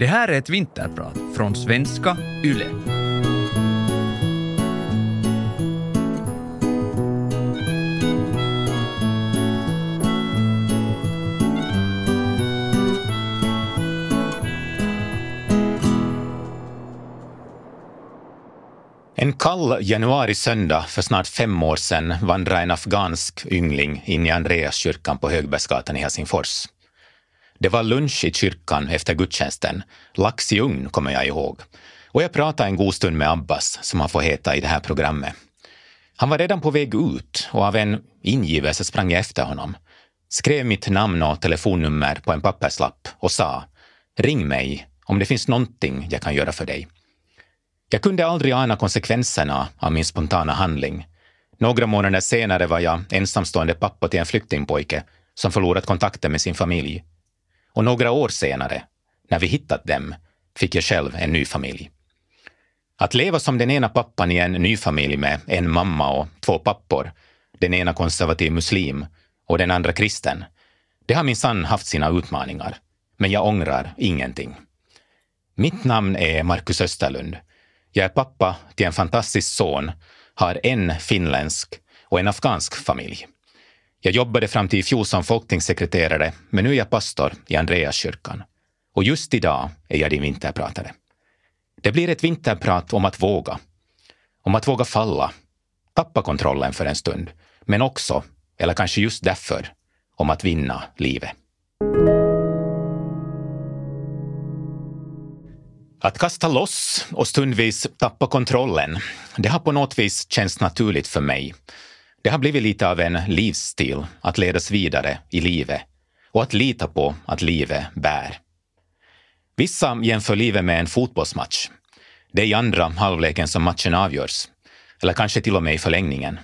Det här är ett vinterprat från svenska YLE. En kall januarisöndag för snart fem år sedan vandrade en afghansk yngling in i Andreaskyrkan på Högbergsgatan i Helsingfors. Det var lunch i kyrkan efter gudstjänsten. Lax i ugn kommer jag ihåg. Och jag pratade en god stund med Abbas, som han får heta i det här programmet. Han var redan på väg ut och av en ingivelse sprang jag efter honom. Skrev mitt namn och telefonnummer på en papperslapp och sa ring mig om det finns någonting jag kan göra för dig. Jag kunde aldrig ana konsekvenserna av min spontana handling. Några månader senare var jag ensamstående pappa till en flyktingpojke som förlorat kontakten med sin familj. Och några år senare, när vi hittat dem, fick jag själv en ny familj. Att leva som den ena pappan i en ny familj med en mamma och två pappor, den ena konservativ muslim och den andra kristen, det har minsann haft sina utmaningar. Men jag ångrar ingenting. Mitt namn är Marcus Österlund. Jag är pappa till en fantastisk son, har en finländsk och en afghansk familj. Jag jobbade fram till i fjol som folktingssekreterare, men nu är jag pastor i Andreaskyrkan. Och just idag är jag din vinterpratare. Det blir ett vinterprat om att våga. Om att våga falla, tappa kontrollen för en stund, men också, eller kanske just därför, om att vinna livet. Att kasta loss och stundvis tappa kontrollen, det har på något vis känts naturligt för mig. Det har blivit lite av en livsstil att ledas vidare i livet och att lita på att livet bär. Vissa jämför livet med en fotbollsmatch. Det är i andra halvleken som matchen avgörs, eller kanske till och med i förlängningen.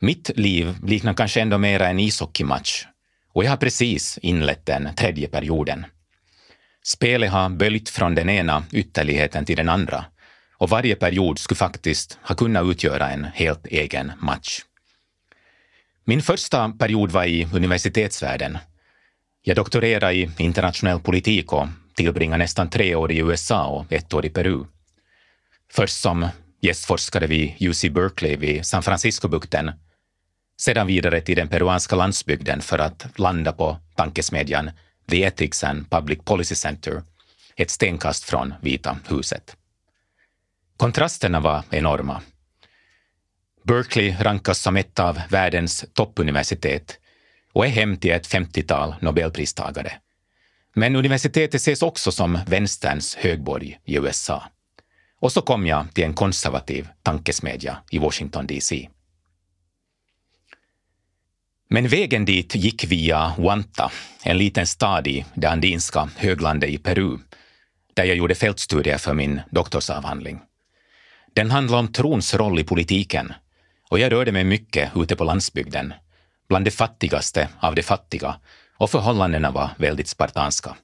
Mitt liv liknar kanske ändå mera en ishockeymatch och jag har precis inlett den tredje perioden. Spelet har böljt från den ena ytterligheten till den andra och varje period skulle faktiskt ha kunnat utgöra en helt egen match. Min första period var i universitetsvärlden. Jag doktorerade i internationell politik och tillbringade nästan tre år i USA och ett år i Peru. Först som gästforskare vid UC Berkeley vid San Francisco-bukten, sedan vidare till den peruanska landsbygden för att landa på tankesmedjan The Ethics and Public Policy Center, ett stenkast från Vita huset. Kontrasterna var enorma. Berkeley rankas som ett av världens toppuniversitet och är hem till ett 50-tal nobelpristagare. Men universitetet ses också som vänsterns högborg i USA. Och så kom jag till en konservativ tankesmedja i Washington DC. Men vägen dit gick via Huanta, en liten stad i det andinska höglandet i Peru, där jag gjorde fältstudier för min doktorsavhandling. Den handlade om trons roll i politiken och jag rörde mig mycket ute på landsbygden, bland de fattigaste av de fattiga och förhållandena var väldigt spartanska.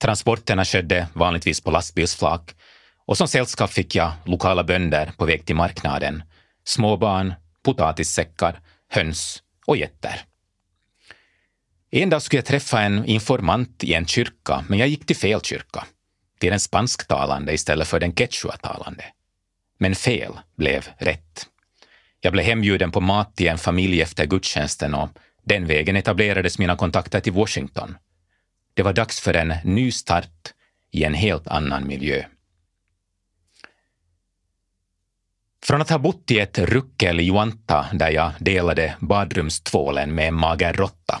Transporterna skedde vanligtvis på lastbilsflak och som sällskap fick jag lokala bönder på väg till marknaden, småbarn, potatissäckar, höns och getter. En dag skulle jag träffa en informant i en kyrka, men jag gick till fel kyrka, till den spansktalande istället för den quechua-talande. Men fel blev rätt. Jag blev hembjuden på mat till en familj efter gudstjänsten och den vägen etablerades mina kontakter till Washington. Det var dags för en ny start i en helt annan miljö. Från att ha bott i ett ruckel i Juanta där jag delade badrumstvålen med en mager råtta.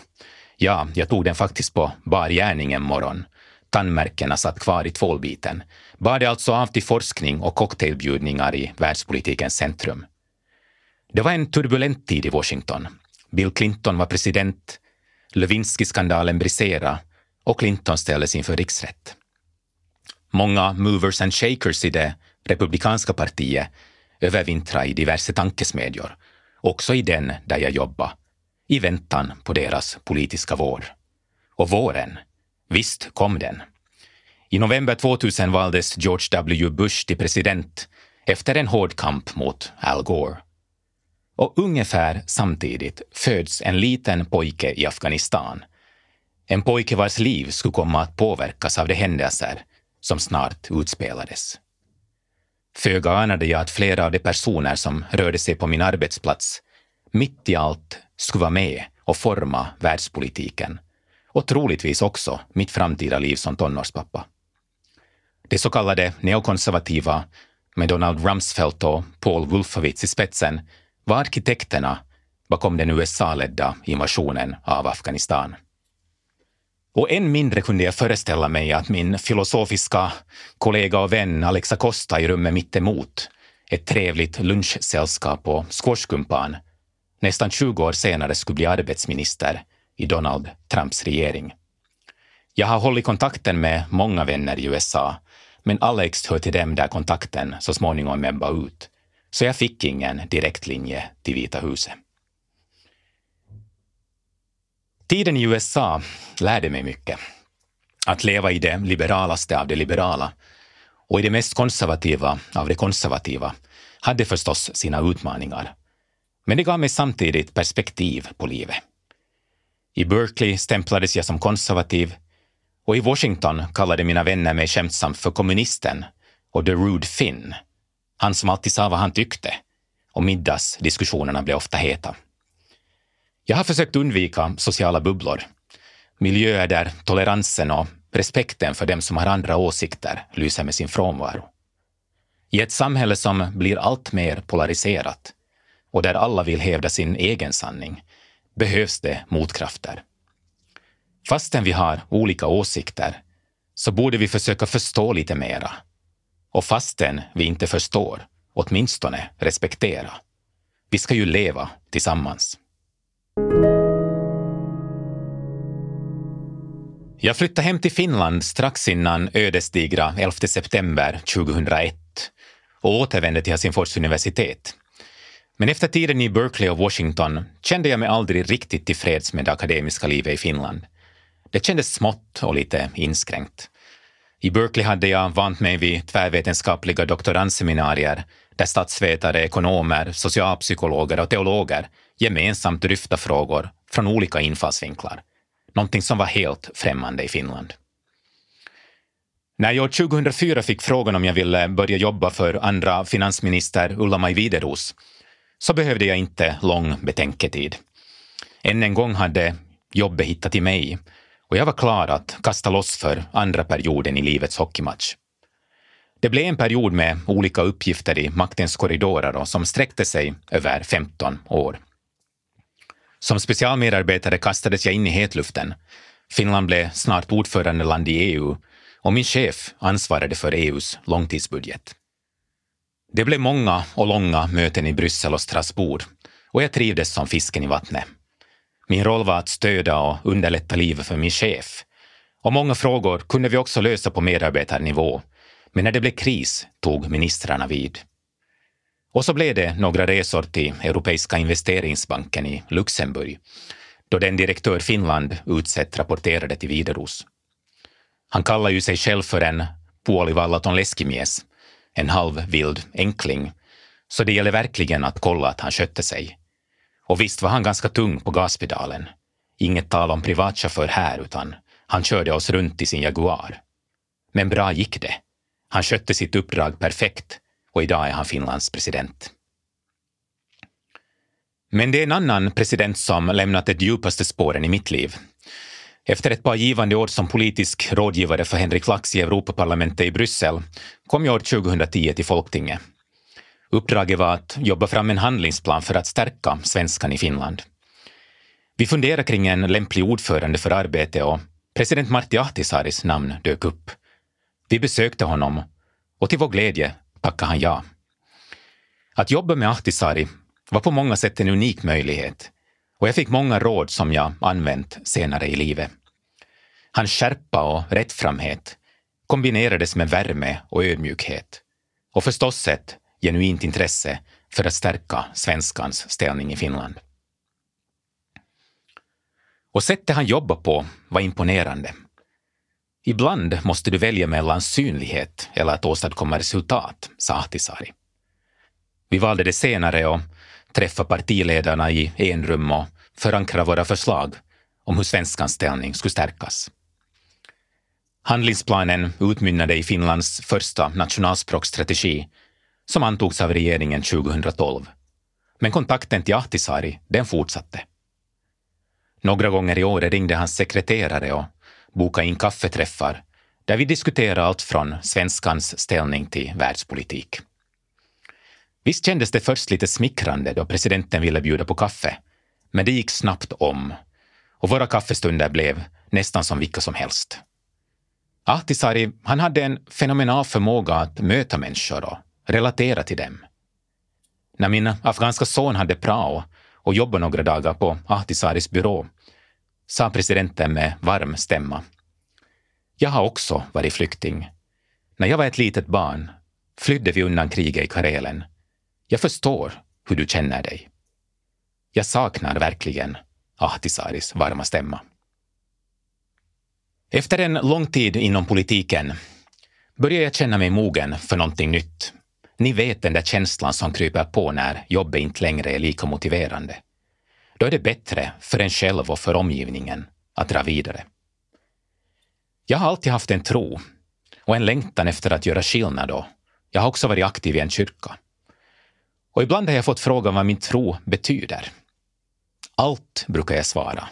Ja, jag tog den faktiskt på bar gärning en morgon. Tandmärkena satt kvar i tvålbiten. Bar det alltså av till forskning och cocktailbjudningar i världspolitikens centrum. Det var en turbulent tid i Washington. Bill Clinton var president, Lewinsky-skandalen briserade och Clinton ställdes inför riksrätt. Många movers and shakers i det republikanska partiet övervintra i diverse tankesmedjor, också i den där jag jobbade, i väntan på deras politiska vår. Och våren, visst kom den. I november 2000 valdes George W. Bush till president efter en hård kamp mot Al Gore. Och ungefär samtidigt föds en liten pojke i Afghanistan. En pojke vars liv skulle komma att påverkas av de händelser som snart utspelades. Föga anade jag att flera av de personer som rörde sig på min arbetsplats mitt i allt skulle vara med och forma världspolitiken och troligtvis också mitt framtida liv som tonårspappa. Det så kallade neokonservativa med Donald Rumsfeld och Paul Wolfowitz i spetsen var arkitekterna bakom den USA-ledda invasionen av Afghanistan. Och än mindre kunde jag föreställa mig att min filosofiska kollega och vän Alexa Costa i rummet mittemot, ett trevligt lunchsällskap och squashkumpan, nästan 20 år senare skulle bli arbetsminister i Donald Trumps regering. Jag har hållit kontakten med många vänner i USA, men Alex hör till dem där kontakten så småningom ebbade ut, så jag fick ingen direktlinje till Vita huset. Tiden i USA lärde mig mycket. Att leva i det liberalaste av det liberala och i det mest konservativa av det konservativa hade förstås sina utmaningar. Men det gav mig samtidigt perspektiv på livet. I Berkeley stämplades jag som konservativ och i Washington kallade mina vänner mig skämtsamt för kommunisten och the rude Finn, han som alltid sa vad han tyckte och middagsdiskussionerna blev ofta heta. Jag har försökt undvika sociala bubblor, miljöer där toleransen och respekten för dem som har andra åsikter lyser med sin frånvaro. I ett samhälle som blir allt mer polariserat och där alla vill hävda sin egen sanning behövs det motkrafter. Fastän vi har olika åsikter så borde vi försöka förstå lite mera. Och fastän vi inte förstår, åtminstone respektera. Vi ska ju leva tillsammans. Jag flyttade hem till Finland strax innan ödesdigra 11 september 2001 och återvände till Helsingfors universitet. Men efter tiden i Berkeley och Washington kände jag mig aldrig riktigt tillfreds med det akademiska livet i Finland. Det kändes smått och lite inskränkt. I Berkeley hade jag vant mig vid tvärvetenskapliga doktorandseminarier där statsvetare, ekonomer, socialpsykologer och teologer gemensamt dryfta frågor från olika infallsvinklar. Någonting som var helt främmande i Finland. När jag 2004 fick frågan om jag ville börja jobba för andra finansminister Ulla-Maj Wideros så behövde jag inte lång betänketid. Än en gång hade jobbet hittat till mig och jag var klar att kasta loss för andra perioden i livets hockeymatch. Det blev en period med olika uppgifter i maktens korridorer och som sträckte sig över 15 år. Som specialmedarbetare kastades jag in i hetluften. Finland blev snart ordförandeland i EU och min chef ansvarade för EUs långtidsbudget. Det blev många och långa möten i Bryssel och Strasbourg och jag trivdes som fisken i vattnet. Min roll var att stödja och underlätta livet för min chef. Och många frågor kunde vi också lösa på medarbetarnivå. Men när det blev kris tog ministrarna vid. Och så blev det några resor till Europeiska investeringsbanken i Luxemburg, då den direktör Finland utsett rapporterade till Wideros. Han kallar ju sig själv för en puolivallaton leskimies, en halvvild enkling, så det gäller verkligen att kolla att han skötte sig. Och visst var han ganska tung på gaspedalen. Inget tal om privatchaufför här, utan han körde oss runt i sin Jaguar. Men bra gick det. Han skötte sitt uppdrag perfekt och idag är han Finlands president. Men det är en annan president som lämnat de djupaste spåren i mitt liv. Efter ett par givande år som politisk rådgivare för Henrik Lax i Europaparlamentet i Bryssel kom jag år 2010 till Folktinget. Uppdraget var att jobba fram en handlingsplan för att stärka svenskan i Finland. Vi funderade kring en lämplig ordförande för arbetet och president Martti Ahtisaaris namn dök upp. Vi besökte honom och till vår glädje tackade han ja. Att jobba med Ahtisaari var på många sätt en unik möjlighet och jag fick många råd som jag använt senare i livet. Hans skärpa och rättframhet kombinerades med värme och ödmjukhet och förstås ett genuint intresse för att stärka svenskans ställning i Finland. Och sättet han jobbade på var imponerande. Ibland måste du välja mellan synlighet eller att åstadkomma resultat, sa Ahtisaari. Vi valde det senare och träffade partiledarna i enrum och förankrade våra förslag om hur svenskans ställning skulle stärkas. Handlingsplanen utmynnade i Finlands första nationalspråkstrategi som antogs av regeringen 2012. Men kontakten till Ahtisaari, den fortsatte. Några gånger i år ringde hans sekreterare och bokade in kaffeträffar där vi diskuterade allt från svenskans ställning till världspolitik. Visst kändes det först lite smickrande då presidenten ville bjuda på kaffe, men det gick snabbt om och våra kaffestunder blev nästan som vilka som helst. Ahtisaari han hade en fenomenal förmåga att möta människor och relatera till dem. När min afghanska son hade prao och jobbade några dagar på Ahtisaaris byrå sa presidenten med varm stämma. Jag har också varit flykting. När jag var ett litet barn flydde vi undan kriget i Karelen. Jag förstår hur du känner dig. Jag saknar verkligen Ahtisaaris varma stämma. Efter en lång tid inom politiken började jag känna mig mogen för någonting nytt. Ni vet den där känslan som kryper på när jobbet inte längre är lika motiverande. Då är det bättre för en själv och för omgivningen att dra vidare. Jag har alltid haft en tro och en längtan efter att göra skillnad och jag har också varit aktiv i en kyrka. Och ibland har jag fått frågan vad min tro betyder. Allt, brukar jag svara.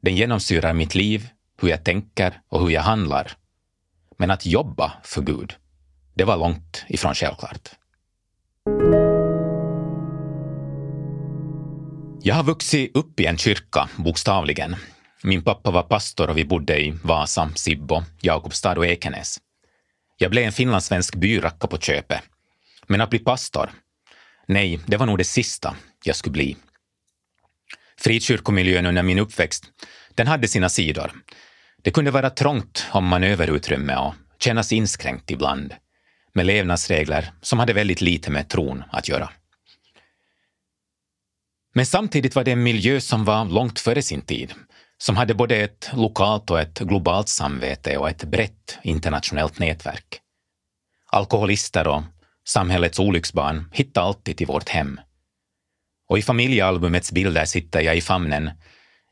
Den genomsyrar mitt liv, hur jag tänker och hur jag handlar. Men att jobba för Gud, det var långt ifrån självklart. Jag har vuxit upp i en kyrka, bokstavligen. Min pappa var pastor och vi bodde i Vasa, Sibbo, Jakobstad och Ekenäs. Jag blev en finlandssvensk byracka på köpet. Men att bli pastor, nej, det var nog det sista jag skulle bli. Frikyrkomiljön under min uppväxt, den hade sina sidor. Det kunde vara trångt om manöverutrymme och kännas inskränkt ibland, med levnadsregler som hade väldigt lite med tron att göra. Men samtidigt var det en miljö som var långt före sin tid, som hade både ett lokalt och ett globalt samvete och ett brett internationellt nätverk. Alkoholister och samhällets olycksbarn hittade alltid till vårt hem. Och i familjealbumets bilder sitter jag i famnen,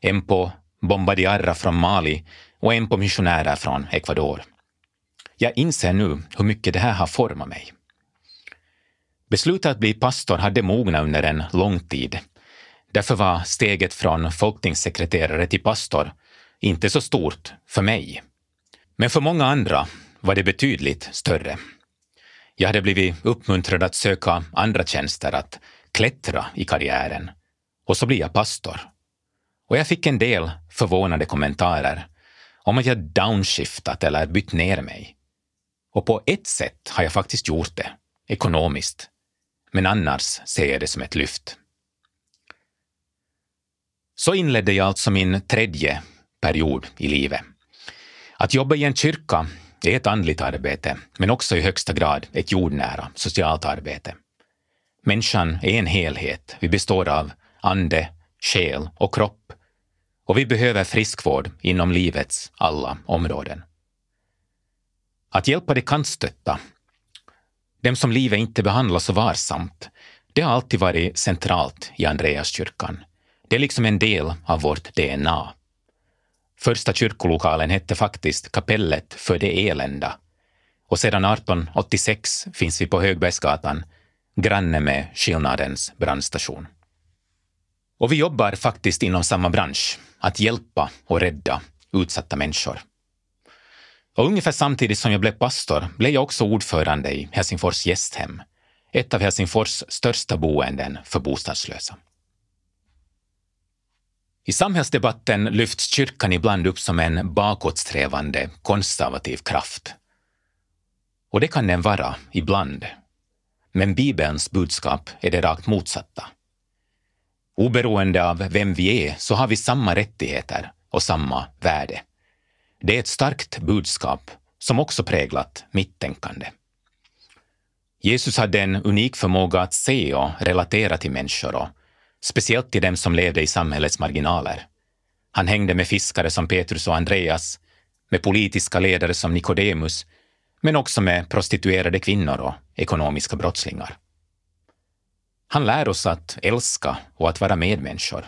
en på Bombadiarra från Mali och en på missionärer från Ecuador. Jag inser nu hur mycket det här har format mig. Beslutet att bli pastor hade mognat under en lång tid Därför var steget från folktingssekreterare till pastor inte så stort för mig. Men för många andra var det betydligt större. Jag hade blivit uppmuntrad att söka andra tjänster, att klättra i karriären. Och så blir jag pastor. Och jag fick en del förvånade kommentarer om att jag downshiftat eller bytt ner mig. Och på ett sätt har jag faktiskt gjort det, ekonomiskt. Men annars ser jag det som ett lyft. Så inledde jag alltså min tredje period i livet. Att jobba i en kyrka är ett andligt arbete, men också i högsta grad ett jordnära, socialt arbete. Människan är en helhet. Vi består av ande, själ och kropp. Och vi behöver friskvård inom livets alla områden. Att hjälpa de kantstötta, dem som livet inte behandlar så varsamt, det har alltid varit centralt i Andreaskyrkan. Det är liksom en del av vårt DNA. Första kyrkolokalen hette faktiskt Kapellet för det elända och sedan 1886 finns vi på Högbergsgatan, granne med Skillnadens brandstation. Och vi jobbar faktiskt inom samma bransch, att hjälpa och rädda utsatta människor. Och ungefär samtidigt som jag blev pastor blev jag också ordförande i Helsingfors gästhem, ett av Helsingfors största boenden för bostadslösa. I samhällsdebatten lyfts kyrkan ibland upp som en bakåtsträvande, konservativ kraft. Och det kan den vara, ibland. Men Bibelns budskap är det rakt motsatta. Oberoende av vem vi är så har vi samma rättigheter och samma värde. Det är ett starkt budskap som också präglat mitt tänkande. Jesus hade en unik förmåga att se och relatera till människor och speciellt till dem som levde i samhällets marginaler. Han hängde med fiskare som Petrus och Andreas, med politiska ledare som Nikodemus, men också med prostituerade kvinnor och ekonomiska brottslingar. Han lär oss att älska och att vara medmänniskor.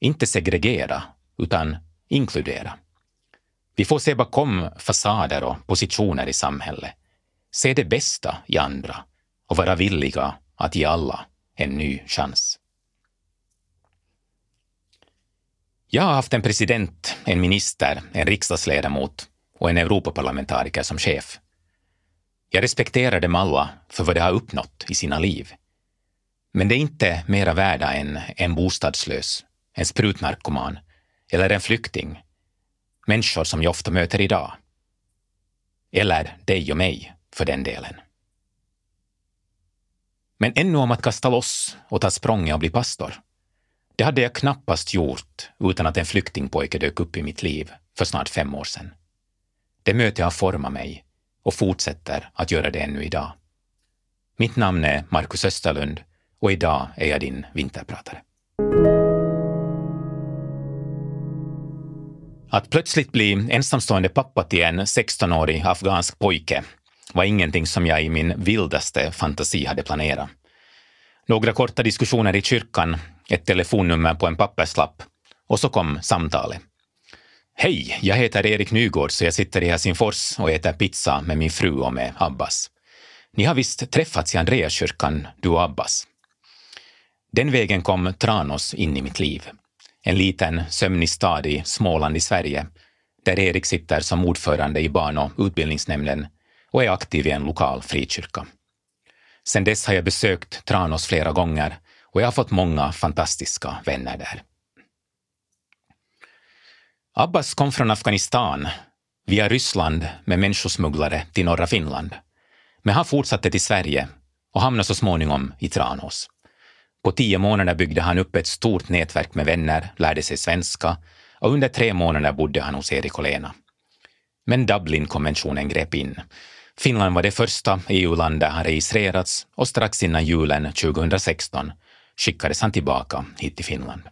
Inte segregera, utan inkludera. Vi får se bakom fasader och positioner i samhället, se det bästa i andra och vara villiga att ge alla en ny chans. Jag har haft en president, en minister, en riksdagsledamot och en Europaparlamentariker som chef. Jag respekterar dem alla för vad de har uppnått i sina liv. Men det är inte mera värda än en bostadslös, en sprutnarkoman eller en flykting. Människor som jag ofta möter idag. Eller dig och mig, för den delen. Men ännu om att kasta loss och ta språnget och bli pastor. Det hade jag knappast gjort utan att en flyktingpojke dök upp i mitt liv för snart fem år sedan. Det mötet har format mig och fortsätter att göra det ännu idag. Mitt namn är Marcus Österlund och idag är jag din vinterpratare. Att plötsligt bli ensamstående pappa till en 16-årig afghansk pojke var ingenting som jag i min vildaste fantasi hade planerat. Några korta diskussioner i kyrkan, ett telefonnummer på en papperslapp och så kom samtalet. Hej, jag heter Erik Nygård så jag sitter i Helsingfors och äter pizza med min fru och med Abbas. Ni har visst träffats i Andreaskyrkan, du och Abbas? Den vägen kom Tranås in i mitt liv. En liten sömnig stad i Småland i Sverige, där Erik sitter som ordförande i barn och utbildningsnämnden och är aktiv i en lokal frikyrka. Sedan dess har jag besökt Tranås flera gånger och jag har fått många fantastiska vänner där. Abbas kom från Afghanistan via Ryssland med människosmugglare till norra Finland. Men han fortsatte till Sverige och hamnade så småningom i Tranås. På tio månader byggde han upp ett stort nätverk med vänner, lärde sig svenska och under tre månader bodde han hos Erik och Lena. Men Dublinkonventionen grep in. Finland var det första EU-land där han registrerats och strax innan julen 2016 skickades han tillbaka hit till Finland.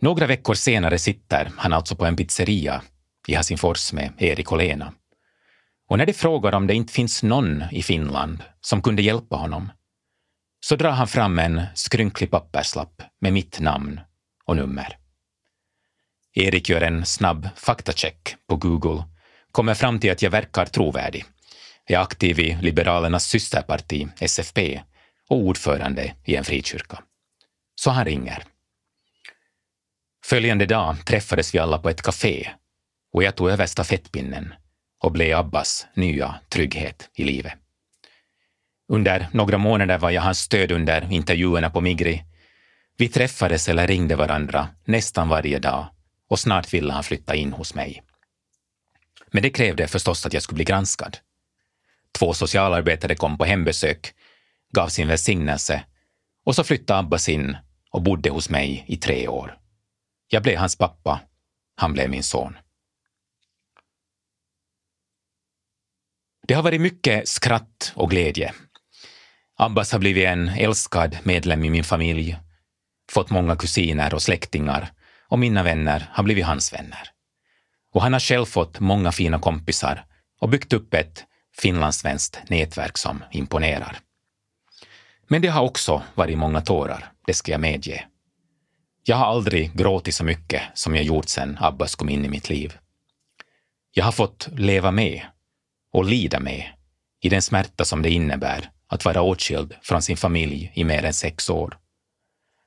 Några veckor senare sitter han alltså på en pizzeria i Helsingfors med Erik och Lena. Och när de frågar om det inte finns någon i Finland som kunde hjälpa honom, så drar han fram en skrynklig papperslapp med mitt namn och nummer. Erik gör en snabb faktacheck på Google, kommer fram till att jag verkar trovärdig. Jag är aktiv i Liberalernas systerparti, SFP, och ordförande i en frikyrka. Så han ringer. Följande dag träffades vi alla på ett café och jag tog över stafettpinnen och blev Abbas nya trygghet i livet. Under några månader var jag hans stöd under intervjuerna på Migri. Vi träffades eller ringde varandra nästan varje dag och snart ville han flytta in hos mig. Men det krävde förstås att jag skulle bli granskad. Två socialarbetare kom på hembesök, gav sin välsignelse och så flyttade Abbas in och bodde hos mig i tre år. Jag blev hans pappa, han blev min son. Det har varit mycket skratt och glädje. Abbas har blivit en älskad medlem i min familj, fått många kusiner och släktingar och mina vänner har blivit hans vänner. Och han har själv fått många fina kompisar och byggt upp ett finlandssvenskt nätverk som imponerar. Men det har också varit många tårar, det ska jag medge. Jag har aldrig gråtit så mycket som jag gjort sedan Abbas kom in i mitt liv. Jag har fått leva med och lida med i den smärta som det innebär att vara åtskild från sin familj i mer än sex år.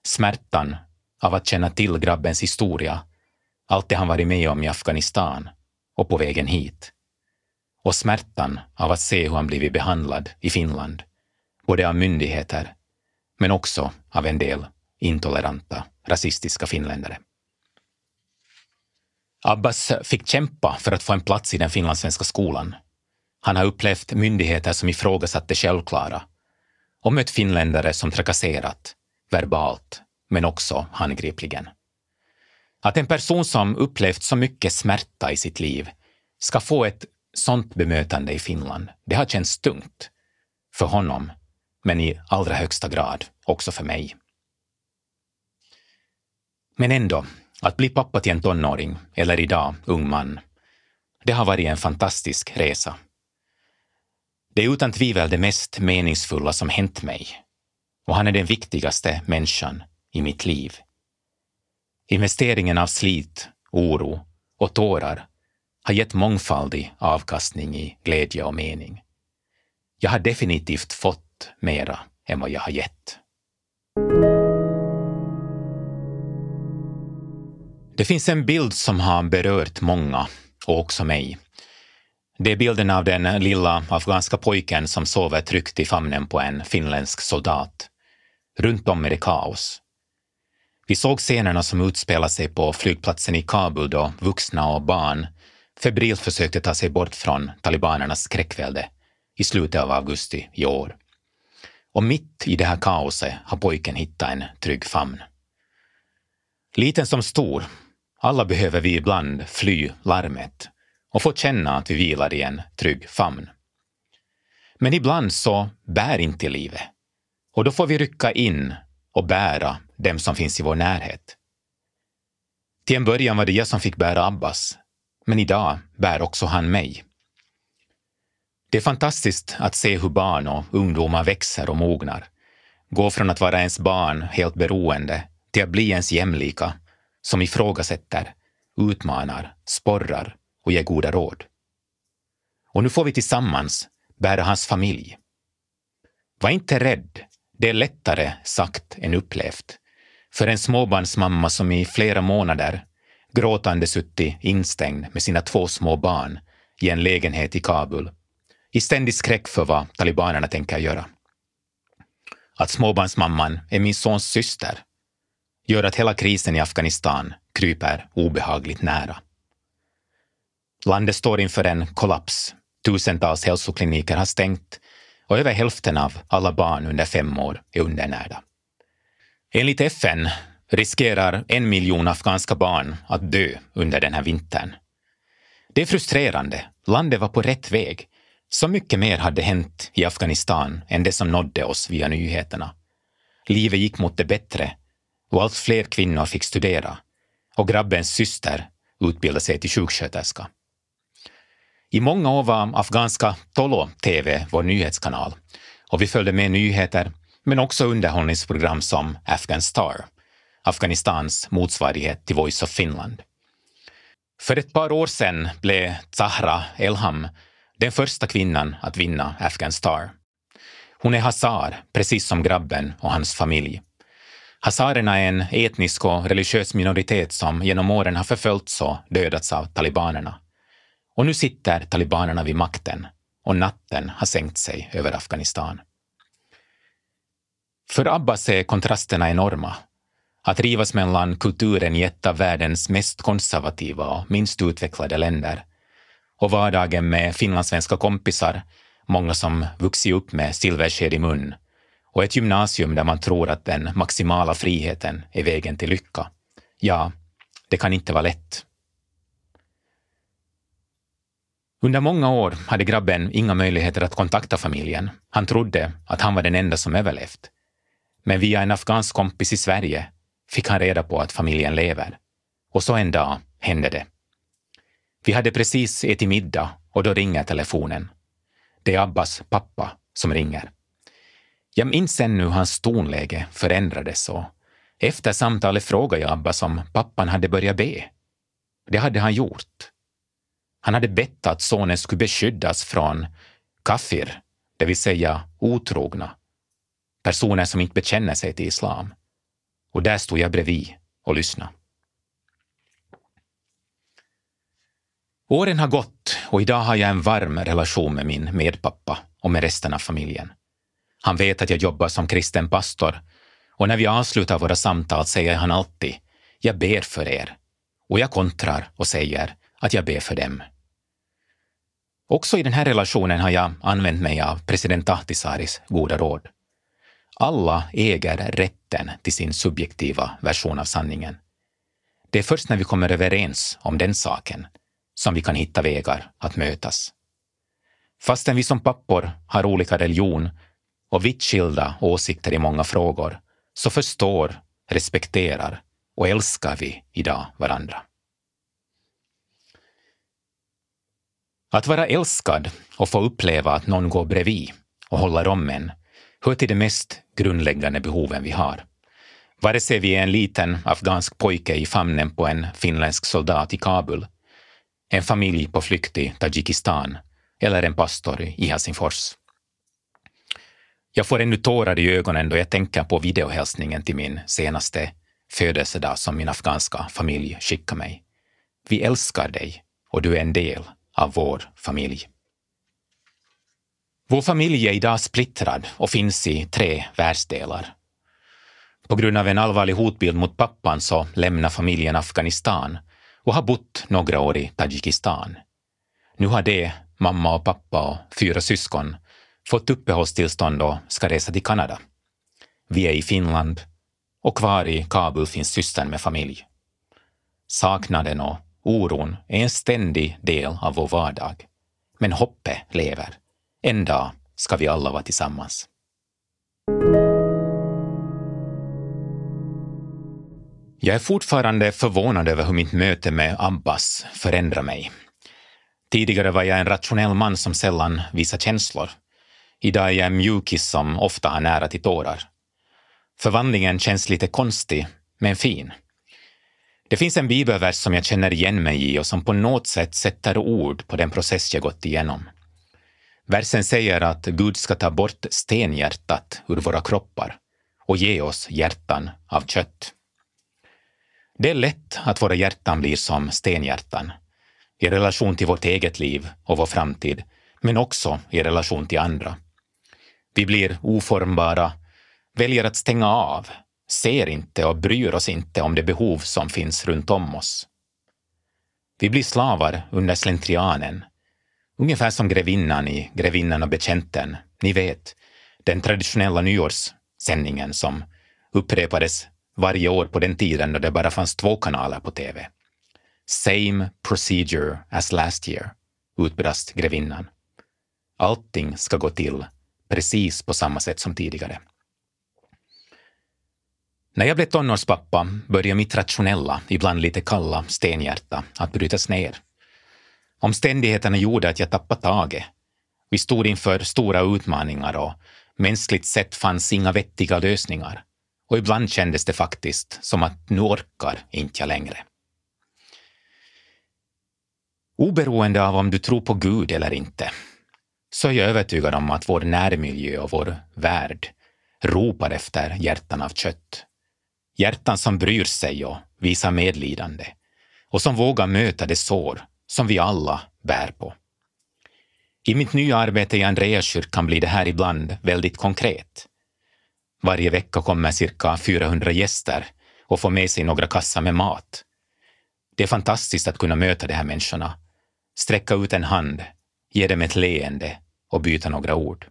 Smärtan av att känna till grabbens historia, allt det han varit med om i Afghanistan och på vägen hit. Och smärtan av att se hur han blivit behandlad i Finland, både av myndigheter men också av en del intoleranta rasistiska finländare. Abbas fick kämpa för att få en plats i den finlandssvenska skolan. Han har upplevt myndigheter som ifrågasatt det självklara och mött finländare som trakasserat, verbalt, men också handgripligen. Att en person som upplevt så mycket smärta i sitt liv ska få ett sånt bemötande i Finland, det har känts tungt. För honom, men i allra högsta grad också för mig. Men ändå, att bli pappa till en tonåring, eller idag ung man, det har varit en fantastisk resa. Det är utan tvivel det mest meningsfulla som hänt mig. Och han är den viktigaste människan i mitt liv. Investeringen av slit, oro och tårar har gett mångfaldig avkastning i glädje och mening. Jag har definitivt fått mera än vad jag har gett. Det finns en bild som har berört många, och också mig. Det är bilden av den lilla afghanska pojken som sover tryggt i famnen på en finländsk soldat. Runt om är det kaos. Vi såg scenerna som utspelar sig på flygplatsen i Kabul då vuxna och barn febrilt försökte ta sig bort från talibanernas skräckvälde i slutet av augusti i år. Och mitt i det här kaoset har pojken hittat en trygg famn. Liten som stor, alla behöver vi ibland fly larmet och få känna att vi vilar i en trygg famn. Men ibland så bär inte livet och då får vi rycka in och bära dem som finns i vår närhet. Till en början var det jag som fick bära Abbas, men idag bär också han mig. Det är fantastiskt att se hur barn och ungdomar växer och mognar. Går från att vara ens barn, helt beroende, till att bli ens jämlika, som ifrågasätter, utmanar, sporrar och ger goda råd. Och nu får vi tillsammans bära hans familj. Var inte rädd, det är lättare sagt än upplevt. För en småbarnsmamma som i flera månader gråtande suttit instängd med sina två små barn i en lägenhet i Kabul i ständig skräck för vad talibanerna tänker göra. Att småbarnsmamman är min sons syster gör att hela krisen i Afghanistan kryper obehagligt nära. Landet står inför en kollaps. Tusentals hälsokliniker har stängt och över hälften av alla barn under fem år är undernärda. Enligt FN riskerar en miljon afghanska barn att dö under den här vintern. Det är frustrerande. Landet var på rätt väg. Så mycket mer hade hänt i Afghanistan än det som nådde oss via nyheterna. Livet gick mot det bättre och allt fler kvinnor fick studera och grabbens syster utbildade sig till sjuksköterska. I många år var afghanska Tolo TV vår nyhetskanal och vi följde med nyheter men också underhållningsprogram som Afghan Star, Afghanistans motsvarighet till Voice of Finland. För ett par år sedan blev Zahra Elham den första kvinnan att vinna Afghan Star. Hon är hazar, precis som grabben och hans familj. Hazarerna är en etnisk och religiös minoritet som genom åren har förföljts och dödats av talibanerna. Och nu sitter talibanerna vid makten och natten har sänkt sig över Afghanistan. För Abbas är kontrasterna enorma. Att rivas mellan kulturen i ett av världens mest konservativa och minst utvecklade länder och vardagen med finlandssvenska kompisar, många som vuxit upp med silversked i mun och ett gymnasium där man tror att den maximala friheten är vägen till lycka. Ja, det kan inte vara lätt. Under många år hade grabben inga möjligheter att kontakta familjen. Han trodde att han var den enda som överlevt. Men via en afghansk kompis i Sverige fick han reda på att familjen lever. Och så en dag hände det. Vi hade precis ätit middag och då ringer telefonen. Det är Abbas pappa som ringer. Jag minns ännu hur hans tonläge förändrades och efter samtalet frågade jag Abbas om pappan hade börjat be. Det hade han gjort. Han hade bett att sonen skulle beskyddas från kafir, det vill säga otrogna, personer som inte bekänner sig till islam. Och där stod jag bredvid och lyssnade. Åren har gått och idag har jag en varm relation med min medpappa och med resten av familjen. Han vet att jag jobbar som kristen pastor och när vi avslutar våra samtal säger han alltid ”Jag ber för er” och jag kontrar och säger att jag ber för dem. Också i den här relationen har jag använt mig av president Ahtisaaris goda råd. Alla äger rätten till sin subjektiva version av sanningen. Det är först när vi kommer överens om den saken som vi kan hitta vägar att mötas. Fastän vi som pappor har olika religion och vitt skilda åsikter i många frågor, så förstår, respekterar och älskar vi idag varandra. Att vara älskad och få uppleva att någon går bredvid och håller om en hör till de mest grundläggande behoven vi har. Vare sig vi är en liten afghansk pojke i famnen på en finländsk soldat i Kabul en familj på flykt i Tadzjikistan eller en pastor i Helsingfors. Jag får ännu tårar i ögonen då jag tänker på videohälsningen till min senaste födelsedag som min afghanska familj skickade mig. Vi älskar dig och du är en del av vår familj. Vår familj är idag splittrad och finns i tre världsdelar. På grund av en allvarlig hotbild mot pappan så lämnar familjen Afghanistan och har bott några år i Tadzjikistan. Nu har de, mamma och pappa och fyra syskon, fått uppehållstillstånd och ska resa till Kanada. Vi är i Finland och kvar i Kabul finns systern med familj. Saknaden och oron är en ständig del av vår vardag. Men hoppet lever. En dag ska vi alla vara tillsammans. Jag är fortfarande förvånad över hur mitt möte med Abbas förändrar mig. Tidigare var jag en rationell man som sällan visar känslor. Idag är jag en mjukis som ofta har nära till tårar. Förvandlingen känns lite konstig, men fin. Det finns en bibelvers som jag känner igen mig i och som på något sätt sätter ord på den process jag gått igenom. Versen säger att Gud ska ta bort stenhjärtat ur våra kroppar och ge oss hjärtan av kött. Det är lätt att våra hjärtan blir som stenhjärtan i relation till vårt eget liv och vår framtid, men också i relation till andra. Vi blir oformbara, väljer att stänga av, ser inte och bryr oss inte om det behov som finns runt om oss. Vi blir slavar under slentrianen, ungefär som grevinnan i Grevinnan och betjänten, ni vet, den traditionella nyårssändningen som upprepades varje år på den tiden då det bara fanns två kanaler på TV. Same procedure as last year, utbrast grevinnan. Allting ska gå till precis på samma sätt som tidigare. När jag blev tonårspappa började mitt rationella, ibland lite kalla stenhjärta att brytas ner. Omständigheterna gjorde att jag tappade taget. Vi stod inför stora utmaningar och mänskligt sett fanns inga vettiga lösningar. Och ibland kändes det faktiskt som att nu orkar inte jag längre. Oberoende av om du tror på Gud eller inte, så är jag övertygad om att vår närmiljö och vår värld ropar efter hjärtan av kött. Hjärtan som bryr sig och visar medlidande och som vågar möta det sår som vi alla bär på. I mitt nya arbete i Andreaskyrkan blir det här ibland väldigt konkret. Varje vecka kommer cirka 400 gäster och får med sig några kassar med mat. Det är fantastiskt att kunna möta de här människorna, sträcka ut en hand, ge dem ett leende och byta några ord.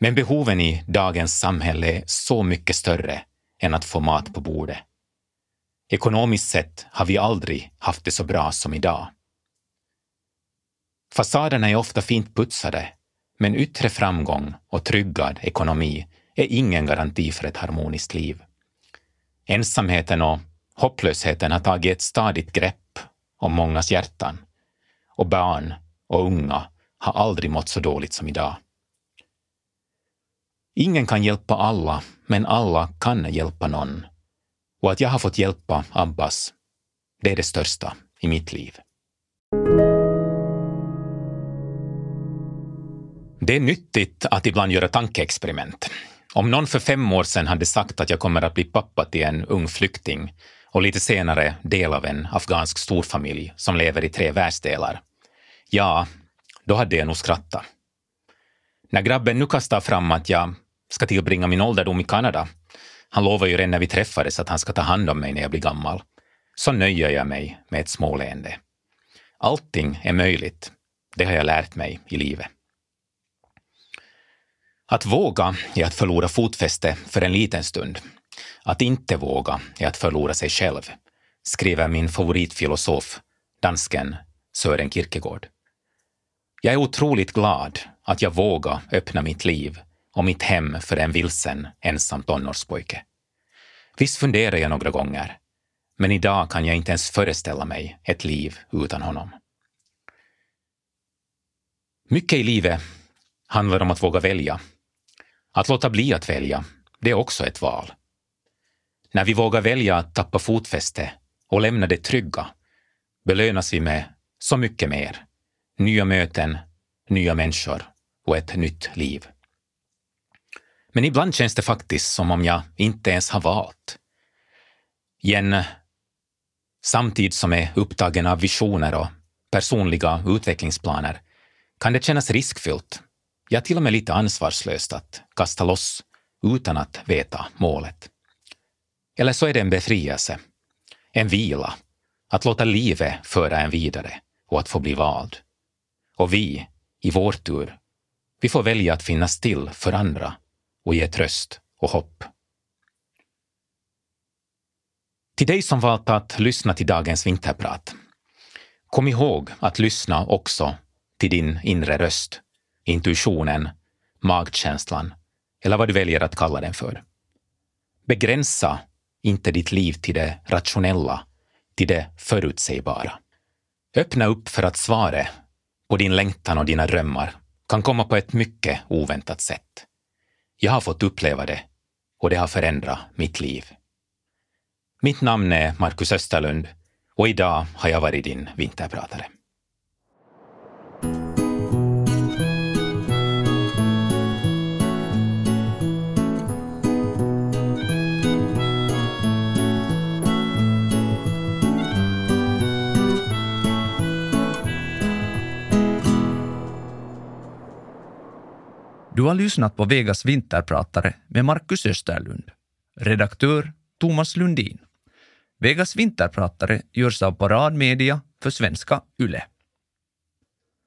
Men behoven i dagens samhälle är så mycket större än att få mat på bordet. Ekonomiskt sett har vi aldrig haft det så bra som idag. Fasaderna är ofta fint putsade, men yttre framgång och tryggad ekonomi är ingen garanti för ett harmoniskt liv. Ensamheten och hopplösheten har tagit ett stadigt grepp om mångas hjärtan och barn och unga har aldrig mått så dåligt som idag. Ingen kan hjälpa alla, men alla kan hjälpa någon. Och att jag har fått hjälpa Abbas, det är det största i mitt liv. Det är nyttigt att ibland göra tankeexperiment. Om någon för fem år sedan hade sagt att jag kommer att bli pappa till en ung flykting och lite senare del av en afghansk storfamilj som lever i tre världsdelar, ja, då hade jag nog skrattat. När grabben nu kastar fram att jag ska tillbringa min ålderdom i Kanada, han lovade ju redan när vi träffades att han ska ta hand om mig när jag blir gammal, så nöjer jag mig med ett småleende. Allting är möjligt, det har jag lärt mig i livet. Att våga är att förlora fotfäste för en liten stund. Att inte våga är att förlora sig själv, skriver min favoritfilosof, dansken Sören Kierkegaard. Jag är otroligt glad att jag vågar öppna mitt liv och mitt hem för en vilsen, ensam tonårspojke. Visst funderar jag några gånger, men idag kan jag inte ens föreställa mig ett liv utan honom. Mycket i livet handlar om att våga välja. Att låta bli att välja, det är också ett val. När vi vågar välja att tappa fotfäste och lämna det trygga belönas vi med så mycket mer. Nya möten, nya människor och ett nytt liv. Men ibland känns det faktiskt som om jag inte ens har valt. I en samtid som är upptagen av visioner och personliga utvecklingsplaner kan det kännas riskfyllt, ja till och med lite ansvarslöst att kasta loss utan att veta målet. Eller så är det en befrielse, en vila, att låta livet föra en vidare och att få bli vald. Och vi, i vår tur, vi får välja att finnas till för andra och ge tröst och hopp. Till dig som valt att lyssna till dagens vinterprat. Kom ihåg att lyssna också till din inre röst, intuitionen, magkänslan eller vad du väljer att kalla den för. Begränsa inte ditt liv till det rationella, till det förutsägbara. Öppna upp för att svaret på din längtan och dina drömmar kan komma på ett mycket oväntat sätt. Jag har fått uppleva det och det har förändrat mitt liv. Mitt namn är Marcus Österlund och idag har jag varit din vinterpratare. Du har lyssnat på Vegas vinterpratare med Marcus Österlund. Redaktör Thomas Lundin. Vegas vinterpratare görs av Paradmedia för svenska YLE.